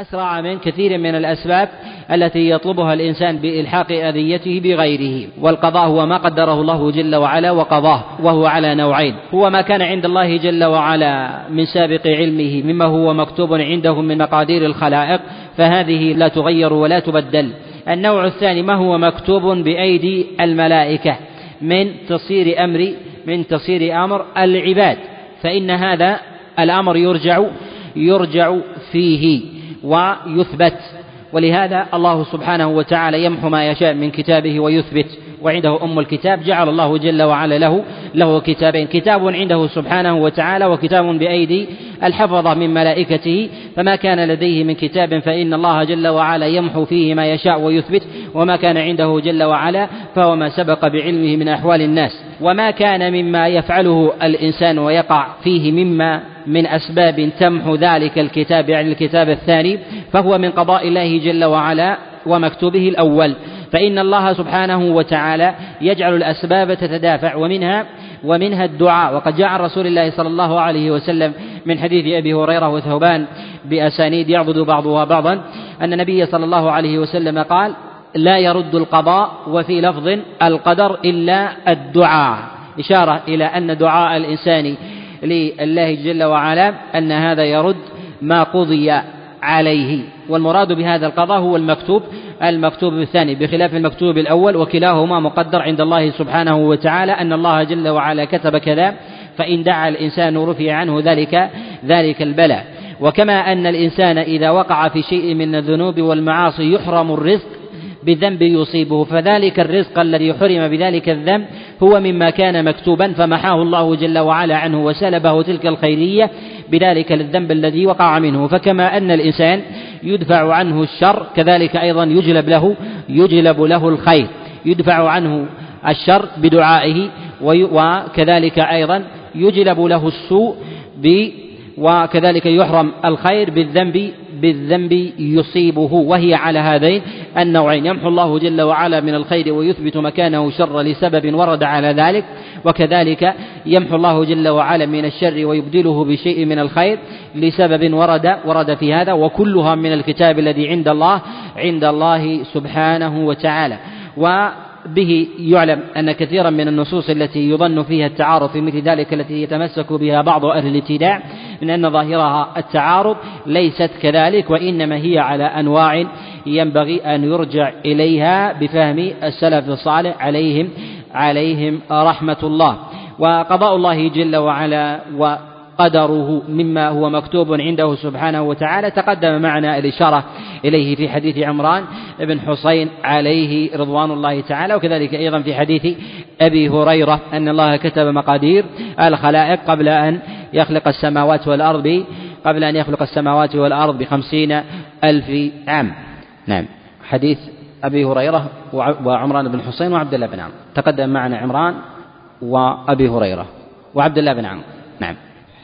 أسرع من كثير من الأسباب التي يطلبها الإنسان بإلحاق أذيته بغيره والقضاء هو ما قدره الله جل وعلا وقضاه وهو على نوعين هو ما كان عند الله جل وعلا من سابق علمه مما هو مكتوب عنده من مقادير الخلائق فهذه لا تغير ولا تبدل. النوع الثاني ما هو مكتوب بأيدي الملائكة؟ من تصير أمر من تصير أمر العباد فإن هذا الأمر يرجع يرجع فيه. ويثبت. ولهذا الله سبحانه وتعالى يمحو ما يشاء من كتابه ويثبت. وعنده أم الكتاب جعل الله جل وعلا له له كتابين كتاب عنده سبحانه وتعالى وكتاب بأيدي الحفظة من ملائكته فما كان لديه من كتاب فإن الله جل وعلا يمحو فيه ما يشاء ويثبت وما كان عنده جل وعلا فهو ما سبق بعلمه من أحوال الناس. وما كان مما يفعله الإنسان ويقع فيه مما من أسباب تمحو ذلك الكتاب يعني الكتاب الثاني فهو من قضاء الله جل وعلا ومكتوبه الأول. فإن الله سبحانه وتعالى يجعل الأسباب تتدافع ومنها ومنها الدعاء. وقد جاء عن رسول الله صلى الله عليه وسلم من حديث أبي هريرة وثوبان بأسانيد يعبد بعضها بعضا أن النبي صلى الله عليه وسلم قال لا يرد القضاء وفي لفظ القدر إلا الدعاء. إشارة إلى أن دعاء الإنسان لله جل وعلا أن هذا يرد ما قضي عليه. والمراد بهذا القضاء هو المكتوب المكتوب الثاني. بخلاف المكتوب الأول وكلاهما مقدر عند الله سبحانه وتعالى أن الله جل وعلا كتب كذا فإن دعا الإنسان رفع عنه ذلك ذلك البلاء. وكما أن الإنسان إذا وقع في شيء من الذنوب والمعاصي يحرم الرزق بذنب يصيبه. فذلك الرزق الذي حرم بذلك الذنب هو مما كان مكتوبا فمحاه الله جل وعلا عنه وسلبه تلك الخيرية. بذلك الذنب الذي وقع منه. فكما أن الإنسان يدفع عنه الشر كذلك أيضا يجلب له يجلب له الخير. يدفع عنه الشر بدعائه وكذلك أيضا يجلب له السوء وكذلك يحرم الخير بالذنب بالذنب يصيبه. وهي على هذين النوعين. يمحو الله جل وعلا من الخير ويثبت مكانه شر لسبب ورد على ذلك. وكذلك يمحو الله جل وعلا من الشر ويبدله بشيء من الخير لسبب ورد ورد في هذا وكلها من الكتاب الذي عند الله عند الله سبحانه وتعالى. به يعلم أن كثيرا من النصوص التي يظن فيها التعارض في مثل ذلك التي يتمسك بها بعض أهل الابتداع من أن ظاهرها التعارض ليست كذلك وإنما هي على أنواع ينبغي أن يرجع إليها بفهم السلف الصالح عليهم عليهم رحمة الله. وقضاء الله جل وعلا و قدره مما هو مكتوب عنده سبحانه وتعالى تقدم معنا الإشارة إليه في حديث عمران. بن حسين عليه رضوان الله تعالى وكذلك أيضا في حديث أبي هريرة أن الله كتب مقادير الخلائق قبل أن يخلق السماوات والأرض قبل أن يخلق السماوات والأرض بخمسين ألف عام. نعم. حديث أبي هريرة وعمران بن حسين وعبد الله بن عمرو. تقدم معنا عمران وأبي هريرة وعبد الله بن عمرو. نعم.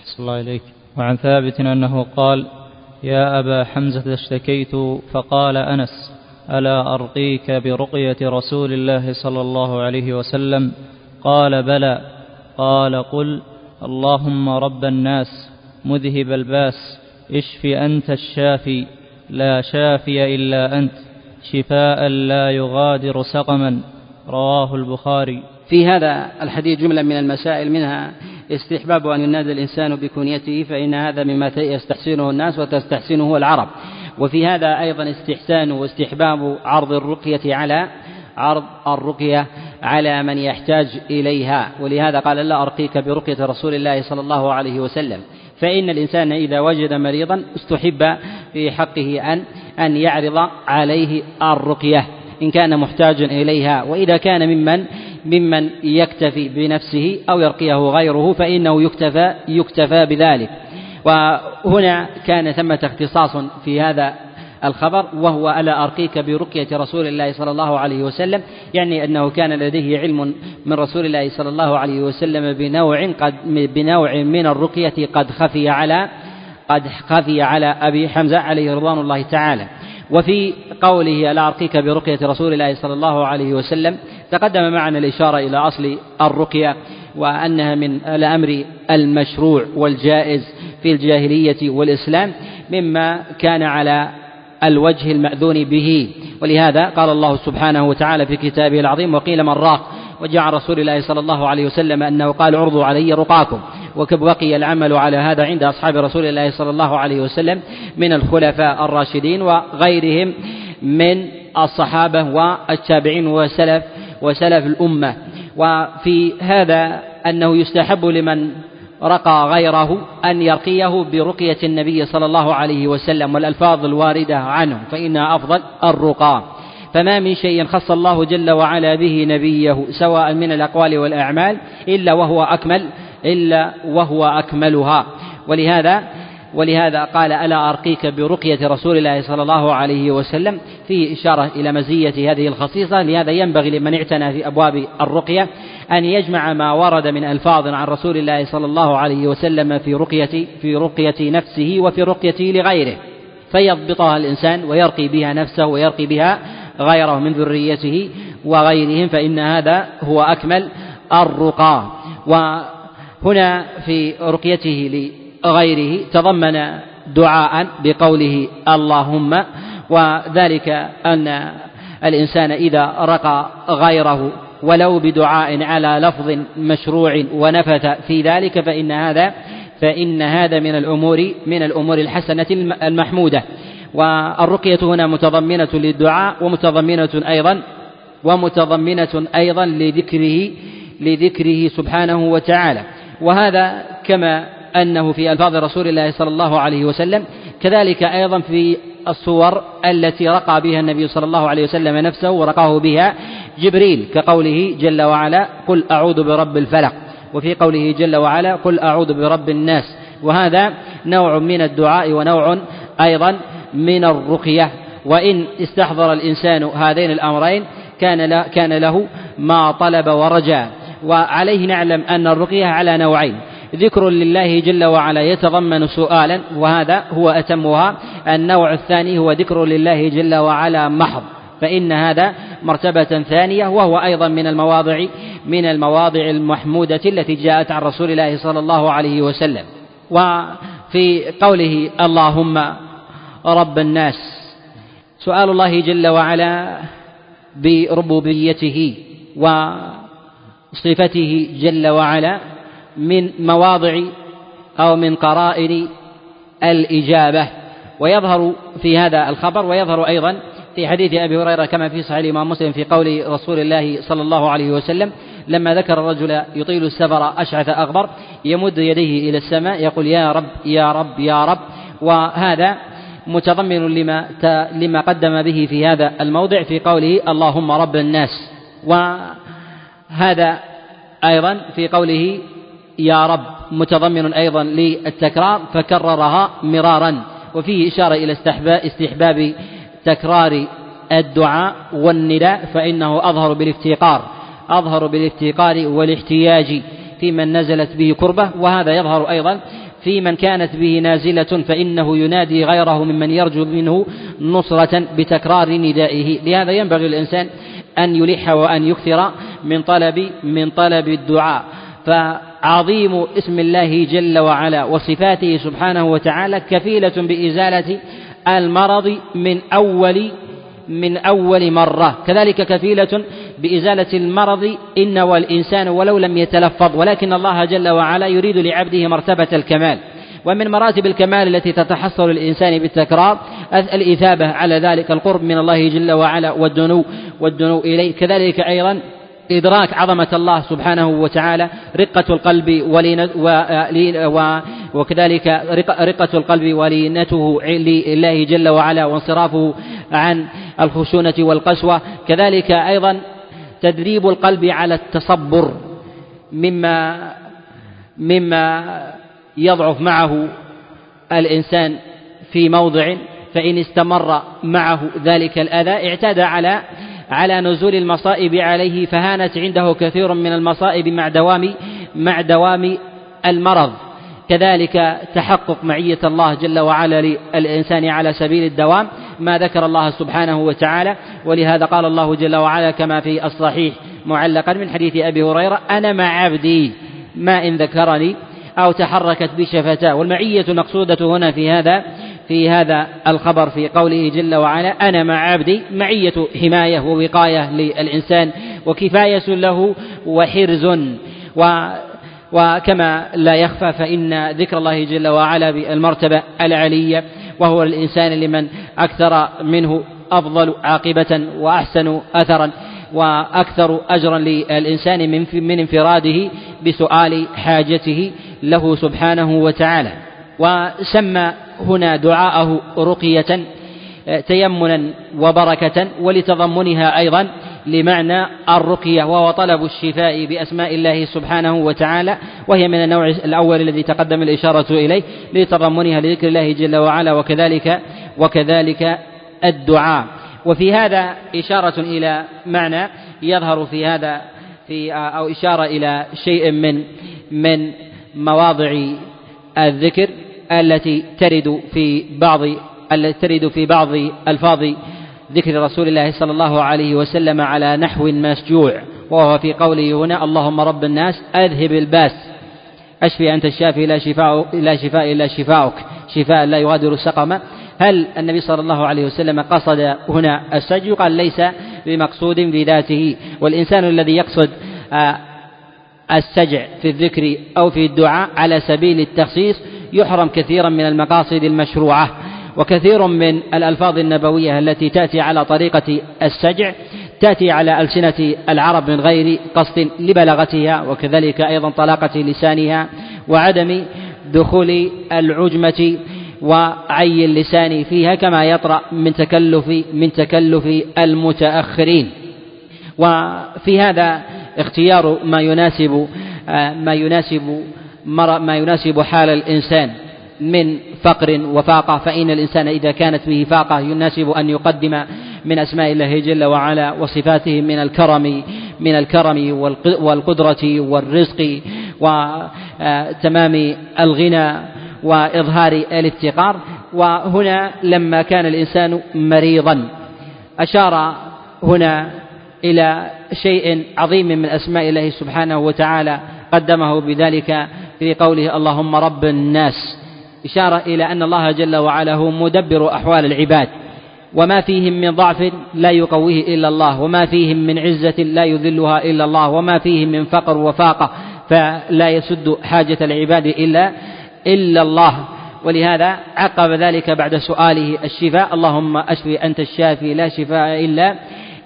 صلى الله إليك. وعن ثابت أنه قال يا أبا حمزة اشتكيت فقال أنس ألا أرقيك برقية رسول الله صلى الله عليه وسلم؟ قال بلى. قال قل اللهم رب الناس مذهب الباس اشف أنت الشافي لا شافي إلا أنت شفاء لا يغادر سقما. رواه البخاري. في هذا الحديث جملة من المسائل منها استحباب أن ينادى الإنسان بكنيته فإن هذا مما يستحسنه الناس وتستحسنه العرب. وفي هذا أيضا استحسان واستحباب عرض الرقية على عرض الرقية على من يحتاج إليها. ولهذا قال لا أرقيك برقية رسول الله صلى الله عليه وسلم. فإن الإنسان إذا وجد مريضا استحب في حقه أن أن يعرض عليه الرقية. إن كان محتاجا إليها. وإذا كان ممن ممن يكتفي بنفسه أو يرقيه غيره فإنه يكتفى يكتفى بذلك. وهنا كان ثمة اختصاص في هذا الخبر وهو ألا أرقيك برقية رسول الله صلى الله عليه وسلم؟ يعني أنه كان لديه علم من رسول الله صلى الله عليه وسلم بنوع قد بنوع من الرقية قد خفي على قد خفي على أبي حمزة عليه رضوان الله تعالى. وفي قوله ألا أرقيك برقية رسول الله صلى الله عليه وسلم تقدم معنا الإشارة إلى أصل الرقية. وأنها من الأمر المشروع والجائز في الجاهلية والإسلام مما كان على الوجه المأذون به. ولهذا قال الله سبحانه وتعالى في كتابه العظيم وقيل من راق وجاء رسول الله صلى الله عليه وسلم أنه قال عرضوا علي رقاكم. وبقي العمل على هذا عند أصحاب رسول الله صلى الله عليه وسلم من الخلفاء الراشدين وغيرهم من الصحابة والتابعين وسلف وسلف الأمة. وفي هذا أنه يستحب لمن رقى غيره أن يرقيه برقية النبي صلى الله عليه وسلم والألفاظ الواردة عنه فإنها أفضل الرقى. فما من شيء خص الله جل وعلا به نبيه سواء من الأقوال والأعمال إلا وهو أكمل إلا وهو أكملها. ولهذا ولهذا قال ألا أرقيك برقية رسول الله صلى الله عليه وسلم؟ فيه إشارة إلى مزية هذه الخصيصة لهذا ينبغي لمن اعتنى في أبواب الرقية أن يجمع ما ورد من ألفاظ عن رسول الله صلى الله عليه وسلم في رقية في رقية نفسه وفي رقيته لغيره. فيضبطها الإنسان ويرقي بها نفسه ويرقي بها غيره من ذريته وغيرهم فإن هذا هو أكمل الرقى وهنا في رقيته لغيره تضمن دعاء بقوله اللهم وذلك أن الإنسان إذا رقى غيره ولو بدعاء على لفظ مشروع ونفث في ذلك فإن هذا فإن هذا من الأمور من الأمور الحسنة المحمودة. والرقية هنا متضمنة للدعاء ومتضمنة أيضا ومتضمنة أيضا لذكره لذكره سبحانه وتعالى. وهذا كما أنه في ألفاظ رسول الله صلى الله عليه وسلم كذلك أيضا في الصور التي رقى بها النبي صلى الله عليه وسلم نفسه ورقاه بها جبريل كقوله جل وعلا قل أعوذ برب الفلق. وفي قوله جل وعلا قل أعوذ برب الناس. وهذا نوع من الدعاء ونوع أيضا من الرقية. وإن استحضر الإنسان هذين الأمرين كان كان له ما طلب ورجا وعليه نعلم أن الرقية على نوعين. ذكر لله جل وعلا يتضمن سؤالا وهذا هو أتمها. النوع الثاني هو ذكر لله جل وعلا محض فإن هذا مرتبة ثانية وهو أيضا من المواضع من المواضع المحمودة التي جاءت عن رسول الله صلى الله عليه وسلم. وفي قوله اللهم رب الناس سؤال الله جل وعلا بربوبيته وصفته جل وعلا من مواضع أو من قرائن الإجابة. ويظهر في هذا الخبر ويظهر أيضا في حديث أبي هريرة كما في صحيح الإمام مسلم في قول رسول الله صلى الله عليه وسلم لما ذكر الرجل يطيل السفر أشعث أغبر يمد يديه إلى السماء يقول يا رب يا رب يا رب. وهذا متضمن لما لما قدم به في هذا الموضع في قوله اللهم رب الناس. وهذا أيضا في قوله يا رب متضمن أيضا للتكرار فكررها مرارا وفيه إشارة إلى استحباب تكرار الدعاء والنداء فإنه أظهر بالافتقار أظهر بالافتقار والاحتياج في من نزلت به كربة وهذا يظهر أيضا في من كانت به نازلة فإنه ينادي غيره ممن يرجو منه نصرة بتكرار ندائه. لهذا ينبغي الإنسان أن يلح وأن يكثر من طلب من طلب الدعاء. فعظيم اسم الله جل وعلا وصفاته سبحانه وتعالى كفيلة بإزالة المرض من أول من أول مرة. كذلك كفيلة بإزالة المرض إن والإنسان ولو لم يتلفظ ولكن الله جل وعلا يريد لعبده مرتبة الكمال. ومن مراتب الكمال التي تتحصل للإنسان بالتكرار الإثابة على ذلك القرب من الله جل وعلا والدنو والدنو إليه. كذلك أيضا إدراك عظمة الله سبحانه وتعالى رقة القلب وكذلك رقة القلب ولينته لله جل وعلا وانصرافه عن الخشونة والقسوة. كذلك أيضا تدريب القلب على التصبر مما مما يضعف معه الإنسان في موضع فإن استمر معه ذلك الأذى اعتاد على على نزول المصائب عليه فهانت عنده كثير من المصائب مع دوام مع دوام المرض. كذلك تحقق معية الله جل وعلا للإنسان على سبيل الدوام ما ذكر الله سبحانه وتعالى. ولهذا قال الله جل وعلا كما في الصحيح معلقا من حديث أبي هريرة أنا مع عبدي ما إن ذكرني أو تحركت بشفتاه. والمعية المقصودة هنا في هذا في هذا الخبر في قوله جل وعلا أنا مع عبدي معية حماية ووقاية للإنسان وكفاية له وحرز. و وكما لا يخفى فإن ذكر الله جل وعلا بالمرتبة العلية وهو الإنسان لمن أكثر منه أفضل عاقبة وأحسن أثرا وأكثر أجرا للإنسان من من انفراده بسؤال حاجته له سبحانه وتعالى. وسمى هنا دعاءه رقية تيمنا وبركة ولتضمنها أيضا لمعنى الرقية وهو طلب الشفاء بأسماء الله سبحانه وتعالى وهي من النوع الأول الذي تقدم الإشارة إليه لتضمنها لذكر الله جل وعلا وكذلك وكذلك الدعاء. وفي هذا إشارة إلى معنى يظهر في هذا في أو إشارة إلى شيء من من مواضع الذكر. التي ترد في بعض التي ترد في بعض ألفاظ ذكر رسول الله صلى الله عليه وسلم على نحو مسجوع وهو في قوله هنا اللهم رب الناس أذهب الباس أشفي أنت الشافي لا شفاء لا شفاء إلا شفاؤك شفاء لا يغادر سقما هل النبي صلى الله عليه وسلم قصد هنا السجع قال ليس بمقصود بذاته والإنسان الذي يقصد آه، السجع في الذكر أو في الدعاء على سبيل التخصيص يحرم كثيرا من المقاصد المشروعة وكثير من الألفاظ النبوية التي تأتي على طريقة السجع تأتي على ألسنة العرب من غير قصد لبلاغتها وكذلك أيضا طلاقة لسانها وعدم دخول العجمة وعي اللسان فيها كما يطرأ من تكلف من تكلف المتأخرين. وفي هذا اختيار ما يناسب ما يناسب ما يناسب حال الإنسان من فقر وفاقة فإن الإنسان إذا كانت به فاقة يناسب أن يقدم من أسماء الله جل وعلا وصفاته من الكرم من الكرم والقدرة والرزق وتمام الغنى وإظهار الافتقار. وهنا لما كان الإنسان مريضا أشار هنا إلى شيء عظيم من أسماء الله سبحانه وتعالى قدمه بذلك في قوله اللهم رب الناس. إشارة إلى أن الله جل وعلا هو مدبر أحوال العباد. وما فيهم من ضعف لا يقويه إلا الله وما فيهم من عزة لا يذلها إلا الله وما فيهم من فقر وفاقة فلا يسد حاجة العباد إلا إلا الله. ولهذا عقب ذلك بعد سؤاله الشفاء اللهم أشفي أنت الشافي لا شفاء إلا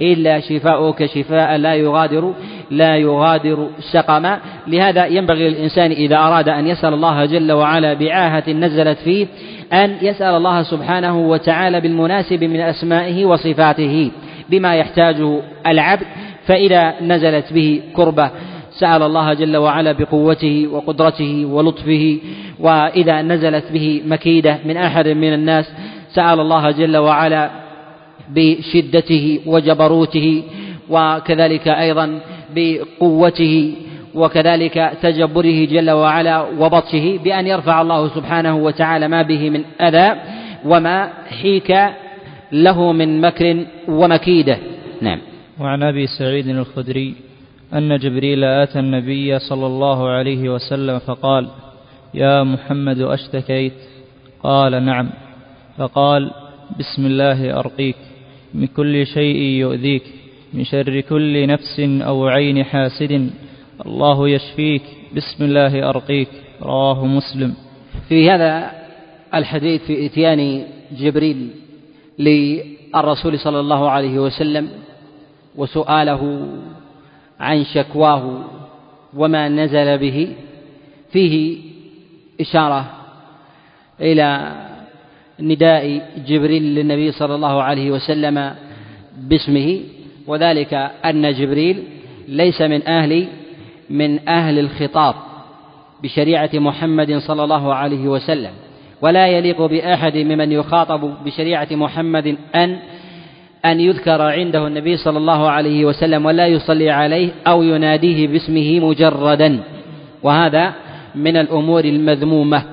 إلا شفاؤك شفاء لا يغادر لا يغادر سقما. لهذا ينبغي للإنسان إذا أراد أن يسأل الله جل وعلا بعاهة نزلت فيه أن يسأل الله سبحانه وتعالى بالمناسب من أسمائه وصفاته بما يحتاجه العبد. فإذا نزلت به كربة سأل الله جل وعلا بقوته وقدرته ولطفه. وإذا نزلت به مكيدة من أحد من الناس سأل الله جل وعلا بشدته وجبروته وكذلك أيضا بقوته وكذلك تجبره جل وعلا وبطشه بأن يرفع الله سبحانه وتعالى ما به من أذى وما حيك له من مكر ومكيدة نعم. وعن أبي سعيد الخدري أن جبريل آتى النبي صلى الله عليه وسلم فقال يا محمد أشتكيت؟ قال نعم. فقال بسم الله أرقيك. من كل شيء يؤذيك من شر كل نفس أو عين حاسد. الله يشفيك بسم الله أرقيك. رواه مسلم. في هذا الحديث في إتيان جبريل للرسول صلى الله عليه وسلم وسؤاله عن شكواه وما نزل به فيه إشارة إلى نداء جبريل للنبي صلى الله عليه وسلم باسمه وذلك أن جبريل ليس من أهل من أهل الخطاب بشريعة محمد صلى الله عليه وسلم ولا يليق بأحد ممن يخاطب بشريعة محمد أن أن يذكر عنده النبي صلى الله عليه وسلم ولا يصلي عليه أو يناديه باسمه مجردا وهذا من الأمور المذمومة.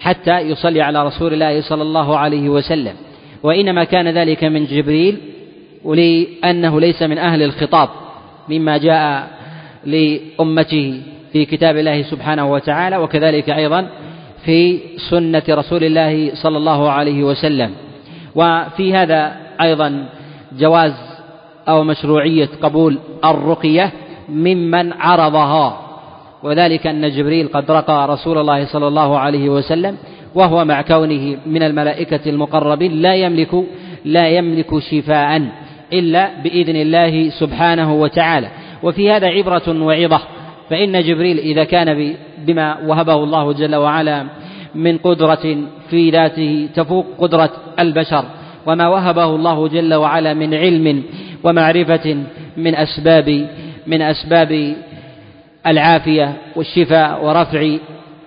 حتى يصلي على رسول الله صلى الله عليه وسلم. وإنما كان ذلك من جبريل ولأنه ليس من أهل الخطاب مما جاء لأمته في كتاب الله سبحانه وتعالى وكذلك أيضا في سنة رسول الله صلى الله عليه وسلم. وفي هذا أيضا جواز أو مشروعية قبول الرقية ممن عرضها. وذلك أن جبريل قد رقى رسول الله صلى الله عليه وسلم وهو مع كونه من الملائكة المقربين لا يملك لا يملك شفاء إلا بإذن الله سبحانه وتعالى. وفي هذا عبرة وعظة فإن جبريل إذا كان بما وهبه الله جل وعلا من قدرة في ذاته تفوق قدرة البشر وما وهبه الله جل وعلا من علم ومعرفة من أسباب من أسباب العافية والشفاء ورفع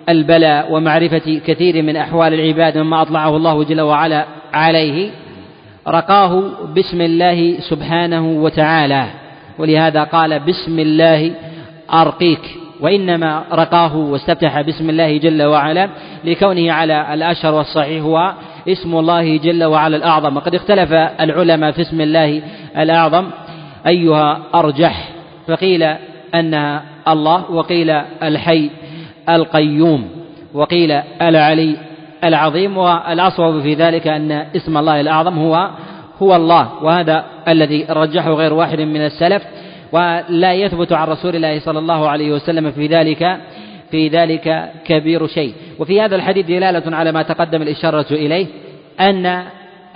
البلاء ومعرفة كثير من أحوال العباد مما أطلعه الله جل وعلا عليه. رقاه بسم الله سبحانه وتعالى ولهذا قال بسم الله أرقيك وإنما رقاه واستفتح بسم الله جل وعلا لكونه على الأشهر والصحيح هو اسم الله جل وعلا الأعظم. وقد اختلف العلماء في اسم الله الأعظم أيها أرجح فقيل أنها الله وقيل الحي القيوم وقيل العلي العظيم والأصوب في ذلك أن اسم الله الأعظم هو هو الله وهذا الذي رجحه غير واحد من السلف ولا يثبت عن رسول الله صلى الله عليه وسلم في ذلك في ذلك كبير شيء. وفي هذا الحديث دلالة على ما تقدم الإشارة إليه أن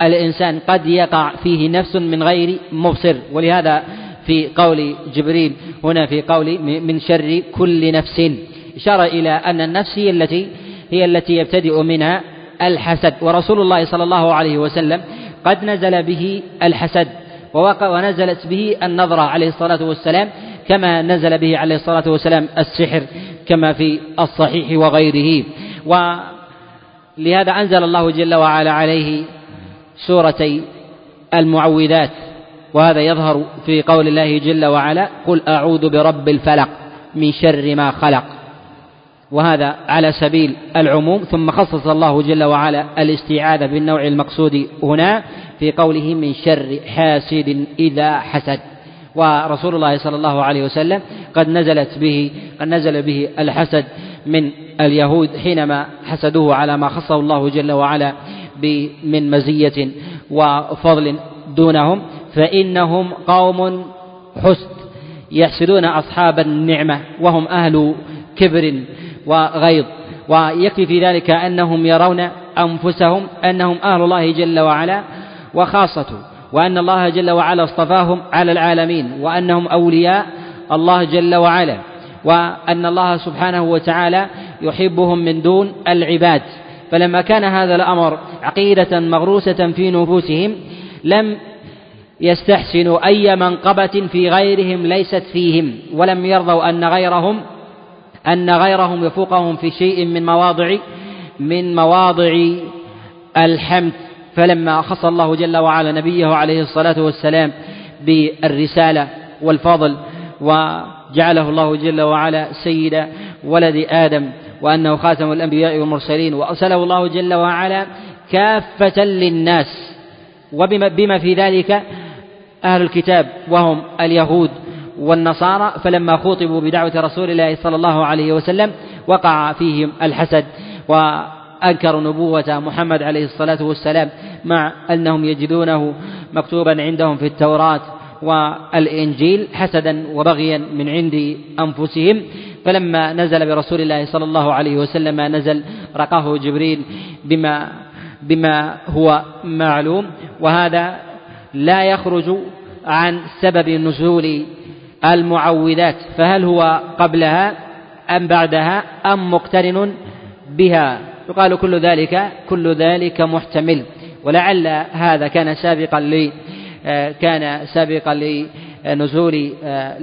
الإنسان قد يقع فيه نفس من غير مبصر ولهذا في قول جبريل هنا في قول من شر كل نفس. إشارة إلى أن النفس هي التي هي التي يبتدئ منها الحسد. ورسول الله صلى الله عليه وسلم قد نزل به الحسد ووقع ونزلت به النظرة عليه الصلاة والسلام كما نزل به عليه الصلاة والسلام السحر كما في الصحيح وغيره. ولهذا أنزل الله جل وعلا عليه سورتي المعوذات. وهذا يظهر في قول الله جل وعلا قل أعوذ برب الفلق من شر ما خلق. وهذا على سبيل العموم ثم خصص الله جل وعلا الاستعاذة بالنوع المقصود هنا في قوله من شر حاسد إذا حسد. ورسول الله صلى الله عليه وسلم قد نزلت به قد نزل به الحسد من اليهود حينما حسدوه على ما خصه الله جل وعلا من مزية وفضل دونهم. فإنهم قوم حسد يحسدون أصحاب النعمة وهم أهل كبر وغيظ ويكفي في ذلك أنهم يرون أنفسهم أنهم أهل الله جل وعلا وخاصته وأن الله جل وعلا اصطفاهم على العالمين وأنهم أولياء الله جل وعلا وأن الله سبحانه وتعالى يحبهم من دون العباد فلما كان هذا الأمر عقيدة مغروسة في نفوسهم لم يستحسنوا أي منقبة في غيرهم ليست فيهم ولم يرضوا أن غيرهم أن غيرهم يفوقهم في شيء من مواضع من مواضع الحمد. فلما خص الله جل وعلا نبيه عليه الصلاة والسلام بالرسالة والفضل وجعله الله جل وعلا سيد ولد آدم وأنه خاتم الأنبياء والمرسلين وأرسله الله جل وعلا كافة للناس. وبما بما في ذلك أهل الكتاب وهم اليهود والنصارى فلما خوطبوا بدعوة رسول الله صلى الله عليه وسلم وقع فيهم الحسد وأنكروا نبوة محمد عليه الصلاة والسلام مع أنهم يجدونه مكتوبا عندهم في التوراة والإنجيل حسدا وبغيا من عند أنفسهم. فلما نزل برسول الله صلى الله عليه وسلم نزل رقاه جبريل بما بما هو معلوم. وهذا لا يخرج عن سبب نزول المعوذات فهل هو قبلها أم بعدها أم مقترن بها؟ يقال كل ذلك كل ذلك محتمل. ولعل هذا كان سابقا لي كان سابقا لنزول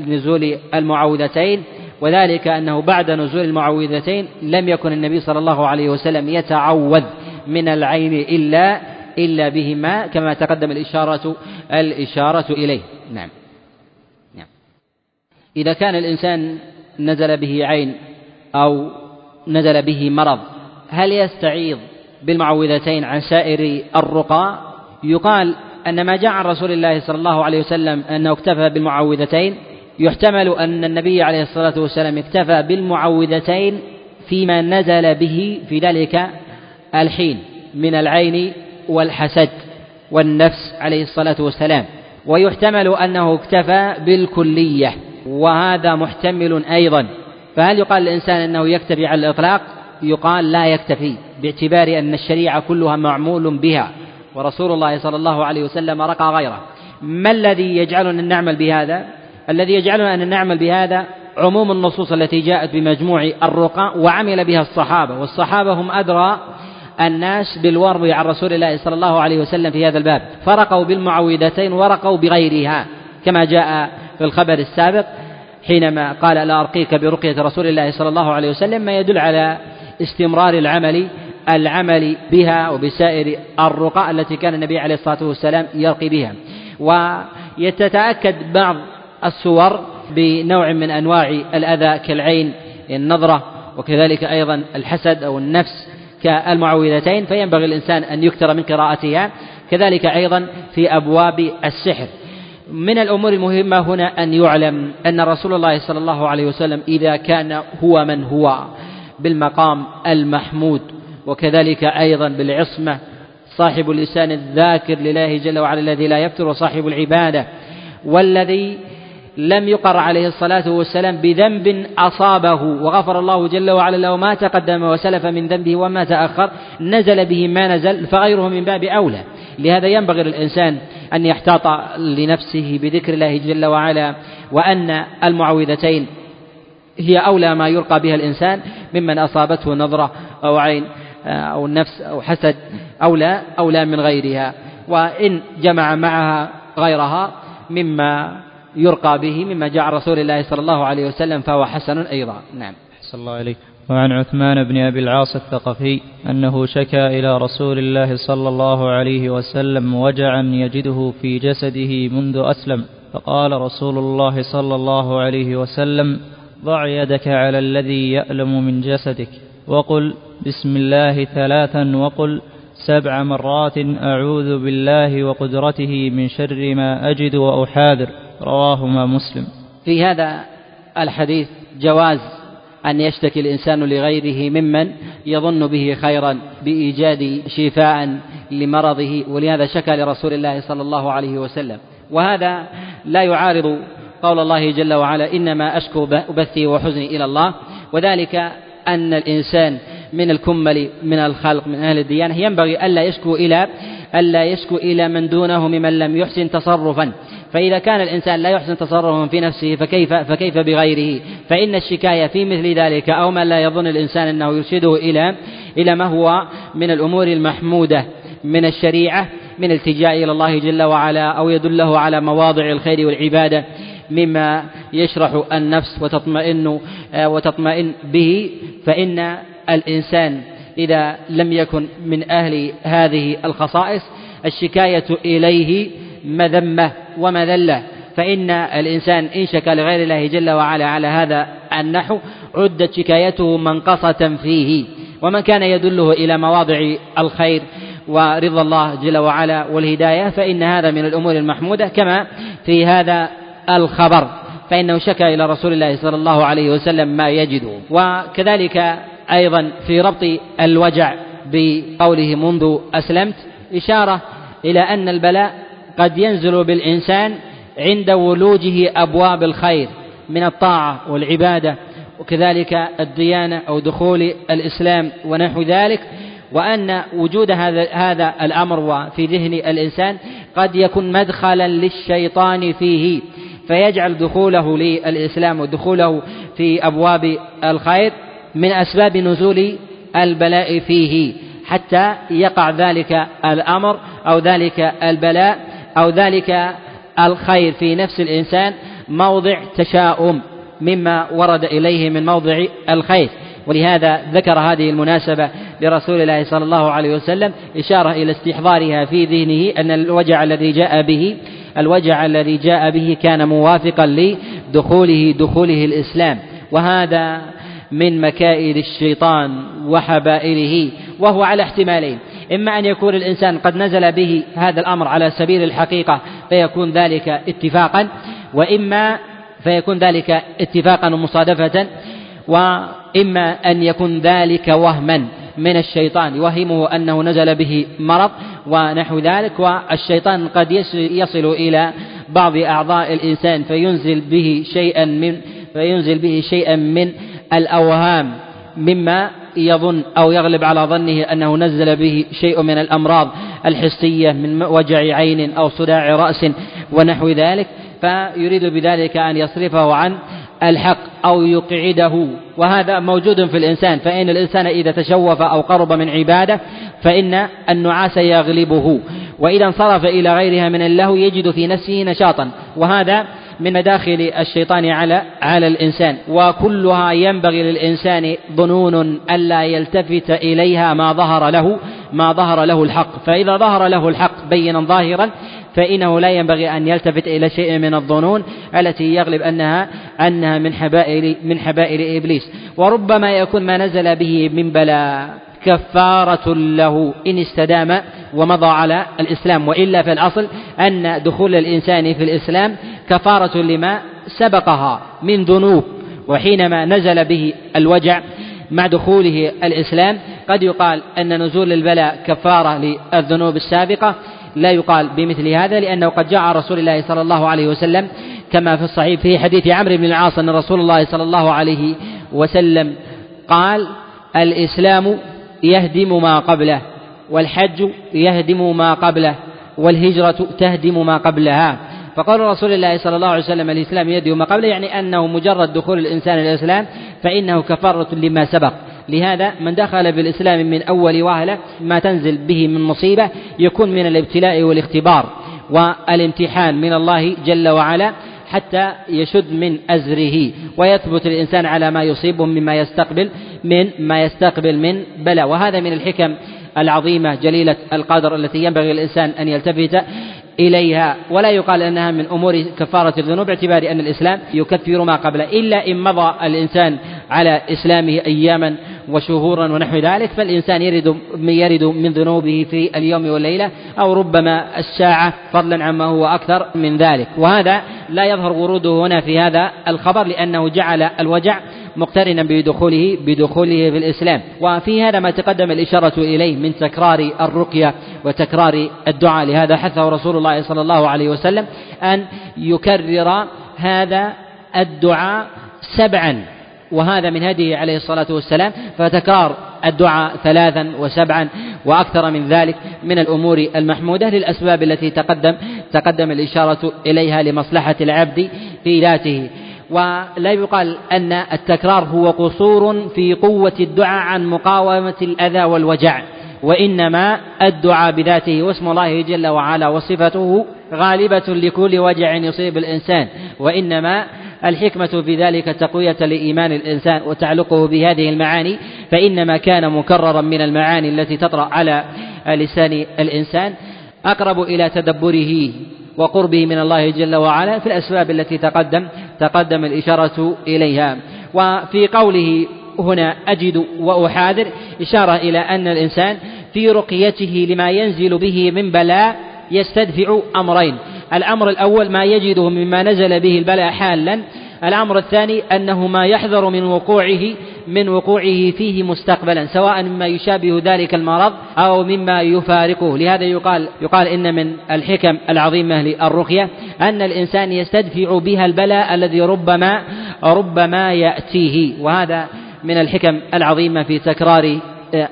نزول المعوذتين وذلك أنه بعد نزول المعوذتين لم يكن النبي صلى الله عليه وسلم يتعوذ من العين إلا إلا بهما كما تقدم الاشاره الإشارة إليه. نعم. إذا كان الإنسان نزل به عين أو نزل به مرض هل يستعيض بالمعوذتين عن سائر الرقى؟ يقال أن ما جاء عن رسول الله صلى الله عليه وسلم أنه اكتفى بالمعوذتين. يحتمل أن النبي عليه الصلاة والسلام اكتفى بالمعوذتين فيما نزل به في ذلك الحين من العين والحسد والنفس عليه الصلاة والسلام. ويحتمل أنه اكتفى بالكلية وهذا محتمل أيضا. فهل يقال الإنسان أنه يكتفي على الإطلاق؟ يقال لا يكتفي باعتبار أن الشريعة كلها معمول بها. ورسول الله صلى الله عليه وسلم رقى غيره. ما الذي يجعلنا نعمل بهذا؟ الذي يجعلنا أن نعمل بهذا عموم النصوص التي جاءت بمجموع الرقى وعمل بها الصحابة والصحابة هم أدرى الناس بالورد عن رسول الله صلى الله عليه وسلم في هذا الباب. فرقوا بالمعوذتين ورقوا بغيرها كما جاء في الخبر السابق حينما قال لا أرقيك برقية رسول الله صلى الله عليه وسلم ما يدل على استمرار العمل العمل بها وبسائر الرقى التي كان النبي عليه الصلاة والسلام يرقي بها. ويتتأكد بعض الصور بنوع من أنواع الأذى كالعين النظرة وكذلك أيضا الحسد أو النفس كالمعوذتين فينبغي الإنسان أن يكثر من قراءتها كذلك أيضا في أبواب السحر. من الأمور المهمة هنا أن يعلم أن رسول الله صلى الله عليه وسلم إذا كان هو من هو بالمقام المحمود وكذلك أيضا بالعصمة صاحب اللسان الذاكر لله جل وعلا الذي لا يفتر وصاحب العبادة والذي لم يقر عليه الصلاة والسلام بذنب أصابه. وغفر الله جل وعلا له ما تقدم وسلف من ذنبه وما تأخر. نزل به ما نزل فغيره من باب أولى. لهذا ينبغي للإنسان أن يحتاط لنفسه بذكر الله جل وعلا وأن المعوذتين هي أولى ما يرقى بها الإنسان ممن أصابته نظرة أو عين أو النفس أو حسد أولى أولى من غيرها. وإن جمع معها غيرها مما يرقى به مما جاء رسول الله صلى الله عليه وسلم فهو حسن أيضا. نعم. حسن الله عليك وعن عثمان بن أبي العاص الثقفي أنه شكى إلى رسول الله صلى الله عليه وسلم وجعا يجده في جسده منذ أسلم. فقال رسول الله صلى الله عليه وسلم ضع يدك على الذي يألم من جسدك وقل بسم الله ثلاثا وقل سبع مرات أعوذ بالله وقدرته من شر ما أجد وأحاذر. رواهما مسلم. في هذا الحديث جواز أن يشتكي الإنسان لغيره ممن يظن به خيرا بإيجاد شفاء لمرضه ولهذا شكى لرسول الله صلى الله عليه وسلم. وهذا لا يعارض قول الله جل وعلا إنما أشكو بثي وحزني إلى الله. وذلك أن الإنسان من الكمل من الخلق من أهل الديانة ينبغي ألا يشكو إلى ألا يشكو إلى من دونه ممن لم يحسن تصرفا. فإذا كان الإنسان لا يحسن تصرفا في نفسه فكيف فكيف بغيره؟ فإن الشكاية في مثل ذلك أو ما لا يظن الإنسان أنه يرشده إلى إلى ما هو من الأمور المحمودة من الشريعة من التجاء إلى الله جل وعلا أو يدله على مواضع الخير والعبادة مما يشرح النفس وتطمئن وتطمئن به. فإن الإنسان إذا لم يكن من أهل هذه الخصائص الشكاية إليه مذمة ومذلة. فإن الإنسان إن شكى لغير الله جل وعلا على هذا النحو عدت شكايته منقصة فيه. ومن كان يدله إلى مواضع الخير ورضا الله جل وعلا والهداية فإن هذا من الأمور المحمودة كما في هذا الخبر. فإنه شكى إلى رسول الله صلى الله عليه وسلم ما يجده. وكذلك أيضا في ربط الوجع بقوله منذ أسلمت إشارة إلى أن البلاء قد ينزل بالإنسان عند ولوجه أبواب الخير من الطاعة والعبادة وكذلك الديانة أو دخول الإسلام ونحو ذلك وأن وجود هذا هذا الأمر في ذهن الإنسان قد يكون مدخلا للشيطان فيه فيجعل دخوله للإسلام ودخوله في أبواب الخير من أسباب نزول البلاء فيه حتى يقع ذلك الأمر أو ذلك البلاء أو ذلك الخير في نفس الإنسان موضع تشاؤم مما ورد إليه من موضع الخير. ولهذا ذكر هذه المناسبة لرسول الله صلى الله عليه وسلم إشارة إلى استحضارها في ذهنه أن الوجع الذي جاء به الوجع الذي جاء به كان موافقا لدخوله دخوله الإسلام. وهذا من مكائد الشيطان وحبائله وهو على احتمالين. إما أن يكون الإنسان قد نزل به هذا الأمر على سبيل الحقيقة فيكون ذلك اتفاقا وإما فيكون ذلك اتفاقا ومصادفة وإما أن يكون ذلك وهما من الشيطان يوهمه أنه نزل به مرض ونحو ذلك والشيطان قد يصل إلى بعض أعضاء الإنسان فينزل به شيئا من فينزل به شيئا من الأوهام مما يظن أو يغلب على ظنه أنه نزل به شيء من الأمراض الحسية من وجع عين أو صداع رأس ونحو ذلك فيريد بذلك أن يصرفه عن الحق أو يقعده. وهذا موجود في الإنسان فإن الإنسان إذا تشوف أو قرب من عبادة فإن النعاس يغلبه. وإذا انصرف إلى غيرها من اللهو يجد في نفسه نشاطا. وهذا من مداخل الشيطان على على الإنسان. وكلها ينبغي للإنسان ظنون ألا يلتفت إليها ما ظهر له ما ظهر له الحق. فإذا ظهر له الحق بينا ظاهرا فإنه لا ينبغي أن يلتفت إلى شيء من الظنون التي يغلب أنها أنها من حبائل من حبائل إبليس. وربما يكون ما نزل به من بلاء. كفارة له إن استدام ومضى على الإسلام. وإلا في الأصل أن دخول الإنسان في الإسلام كفارة لما سبقها من ذنوب وحينما نزل به الوجع مع دخوله الإسلام قد يقال أن نزول البلاء كفارة للذنوب السابقة. لا يقال بمثل هذا لأنه قد جاء رسول الله صلى الله عليه وسلم كما في الصحيح في حديث عمرو بن العاص أن رسول الله صلى الله عليه وسلم قال الإسلام يهدم ما قبله والحج يهدم ما قبله والهجرة تهدم ما قبلها. فقول رسول الله صلى الله عليه وسلم الإسلام يهدم ما قبله يعني أنه مجرد دخول الإنسان الإسلام فإنه كفارة لما سبق. لهذا من دخل بالإسلام من أول وهلة ما تنزل به من مصيبة يكون من الابتلاء والاختبار والامتحان من الله جل وعلا حتى يشد من أزره ويثبت الإنسان على ما يصيبه مما يستقبل من ما يستقبل من بلاء. وهذا من الحكم العظيمة جليلة القدر التي ينبغي الإنسان أن يلتفت إليها ولا يقال أنها من أمور كفارة الذنوب باعتبار أن الإسلام يكفر ما قبله إلا إن مضى الإنسان على إسلامه أياما وشهورا ونحو ذلك فالإنسان يرد يرد من ذنوبه في اليوم والليلة أو ربما الساعة فضلا عما هو أكثر من ذلك. وهذا لا يظهر وروده هنا في هذا الخبر لأنه جعل الوجع مقترنا بدخوله بدخوله في الإسلام. وفي هذا ما تقدم الإشارة إليه من تكرار الرقية وتكرار الدعاء. لهذا حثه رسول الله صلى الله عليه وسلم أن يكرر هذا الدعاء سبعا. وهذا من هديه عليه الصلاة والسلام. فتكرار الدعاء ثلاثا وسبعا وأكثر من ذلك من الأمور المحمودة للأسباب التي تقدم تقدم الإشارة إليها لمصلحة العبد في ذاته. ولا يقال أن التكرار هو قصور في قوة الدعاء عن مقاومة الأذى والوجع وإنما الدعاء بذاته واسم الله جل وعلا وصفته غالبة لكل وجع يصيب الإنسان وإنما الحكمة في ذلك تقوية لإيمان الإنسان وتعلقه بهذه المعاني فإنما كان مكررا من المعاني التي تطرأ على لسان الإنسان. أقرب إلى تدبره وقربه من الله جل وعلا في الأسباب التي تقدم تقدم الإشارة إليها. وفي قوله هنا أجد وأحاذر إشارة إلى أن الإنسان في رقيته لما ينزل به من بلاء يستدفع أمرين. الأمر الأول ما يجده مما نزل به البلاء حالا الأمر الثاني أنه ما يحذر من وقوعه من وقوعه فيه مستقبلا سواء مما يشابه ذلك المرض أو مما يفارقه. لهذا يقال يقال إن من الحكم العظيمة للرقية أن الإنسان يستدفع بها البلاء الذي ربما ربما يأتيه. وهذا من الحكم العظيمة في تكرار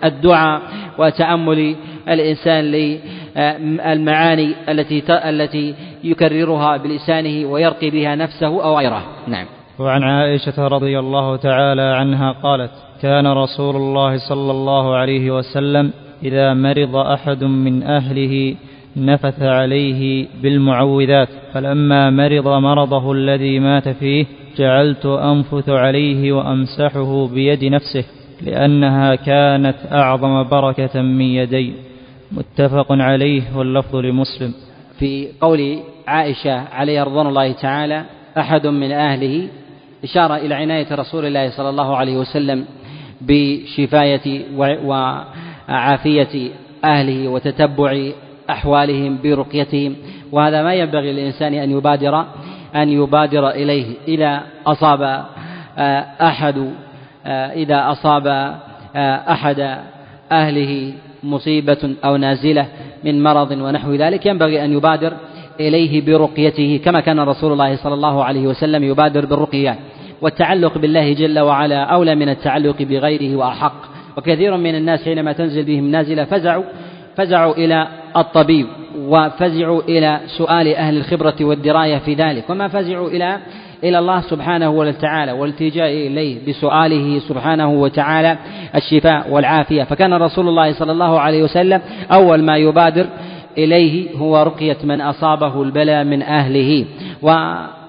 الدعاء وتأمل الإنسان للمعاني التي التي يكررها بلسانه ويرقي بها نفسه أو غيره. نعم. وعن عائشة رضي الله تعالى عنها قالت كان رسول الله صلى الله عليه وسلم إذا مرض أحد من أهله نفث عليه بالمعوذات فلما مرض مرضه الذي مات فيه جعلت أنفث عليه وأمسحه بيد نفسه لأنها كانت أعظم بركة من يدي. متفق عليه واللفظ لمسلم. في قول عائشة عليه رضوان الله تعالى أحد من أهله إشارة إلى عناية رسول الله صلى الله عليه وسلم بشفاية وعافية أهله وتتبع أحوالهم برقيتهم. وهذا ما ينبغي للإنسان أن يبادر أن يبادر إليه إذا أصاب آه، أحد آه، إذا أصاب آه، أحد أهله مصيبة أو نازلة من مرض ونحو ذلك ينبغي أن يبادر إليه برقيته كما كان رسول الله صلى الله عليه وسلم يبادر بالرقيات والتعلق بالله جل وعلا أولى من التعلق بغيره وأحق. وكثير من الناس حينما تنزل بهم نازلة فزعوا فزعوا إلى الطبيب وفزعوا إلى سؤال أهل الخبرة والدراية في ذلك. وما فزعوا إلى إلى الله سبحانه وتعالى والالتجاء إليه بسؤاله سبحانه وتعالى الشفاء والعافية. فكان رسول الله صلى الله عليه وسلم أول ما يبادر إليه هو رقية من أصابه البلاء من أهله.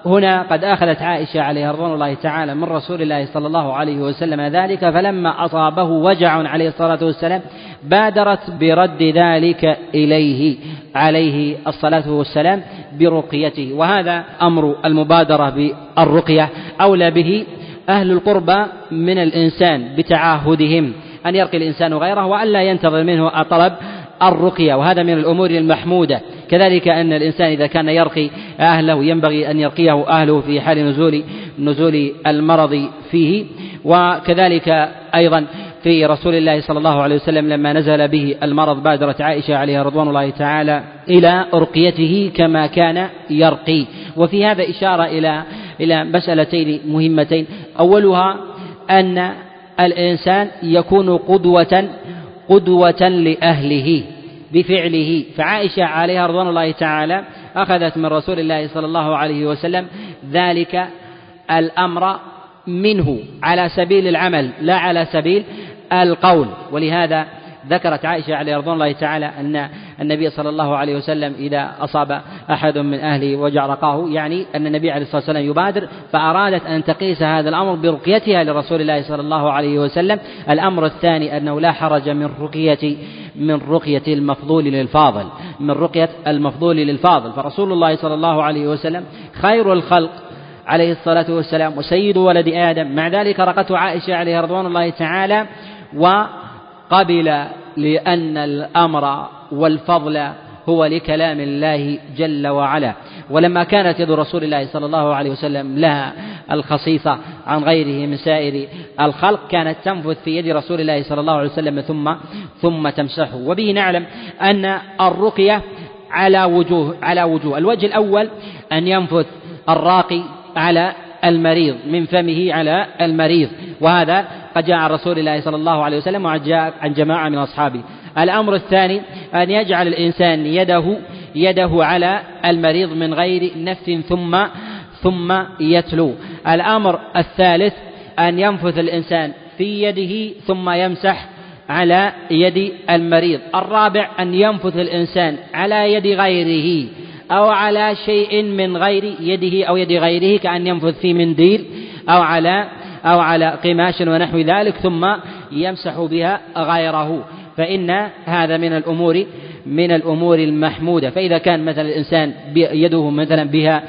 وهنا قد أخذت عائشة عليها رضوان الله تعالى من رسول الله صلى الله عليه وسلم ذلك فلما أصابه وجع عليه الصلاة والسلام بادرت برد ذلك إليه عليه الصلاة والسلام برقيته. وهذا أمر المبادرة بالرقية. أولى به أهل القربى من الإنسان بتعاهدهم أن يرقي الإنسان غيره وألا ينتظر منه طلب الرقية. وهذا من الأمور المحمودة. كذلك أن الإنسان إذا كان يرقي أهله ينبغي أن يرقيه أهله في حال نزول نزول المرض فيه. وكذلك أيضا في رسول الله صلى الله عليه وسلم لما نزل به المرض بادرت عائشة عليها رضوان الله تعالى إلى رقيته كما كان يرقي. وفي هذا إشارة إلى إلى مسألتين مهمتين. أولها أن الإنسان يكون قدوة قدوة لأهله. بفعله. فعائشة عليها رضوان الله تعالى أخذت من رسول الله صلى الله عليه وسلم ذلك الأمر منه على سبيل العمل لا على سبيل القول. ولهذا ذكرت عائشة عليه رضوان الله تعالى أن النبي صلى الله عليه وسلم إذا أصاب أحد من أهله وجع رقاه يعني أن النبي عليه الصلاة والسلام يبادر فأرادت أن تقيس هذا الأمر برقيتها لرسول الله صلى الله عليه وسلم. الأمر الثاني أنه لا حرج من رقية من رقية المفضول للفاضل من رقية المفضول للفاضل. فرسول الله صلى الله عليه وسلم خير الخلق عليه الصلاة والسلام وسيد ولد آدم. مع ذلك رقته عائشة عليه رضوان الله تعالى وقبل لأن الأمر والفضل هو لكلام الله جل وعلا. ولما كانت يد رسول الله صلى الله عليه وسلم لها الخصيصة عن غيره من سائر الخلق كانت تنفذ في يد رسول الله صلى الله عليه وسلم ثم ثم تمسحه. وبه نعلم أن الرقية على وجوه على وجوه. الوجه الأول أن ينفث الراقي على المريض من فمه على المريض. وهذا قد جاء عن رسول الله صلى الله عليه وسلم وقد جاء عن جماعة من أصحابه. الأمر الثاني أن يجعل الإنسان يده يده على المريض من غير نفس ثم ثم يتلو. الأمر الثالث أن ينفث الإنسان في يده ثم يمسح على يد المريض. الرابع أن ينفث الإنسان على يد غيره أو على شيء من غير يده أو يد غيره كأن ينفث في منديل أو على أو على قماش ونحو ذلك ثم يمسح بها غيره. فإن هذا من الأمور من الأمور المحمودة. فإذا كان مثلا الإنسان يده مثلا بها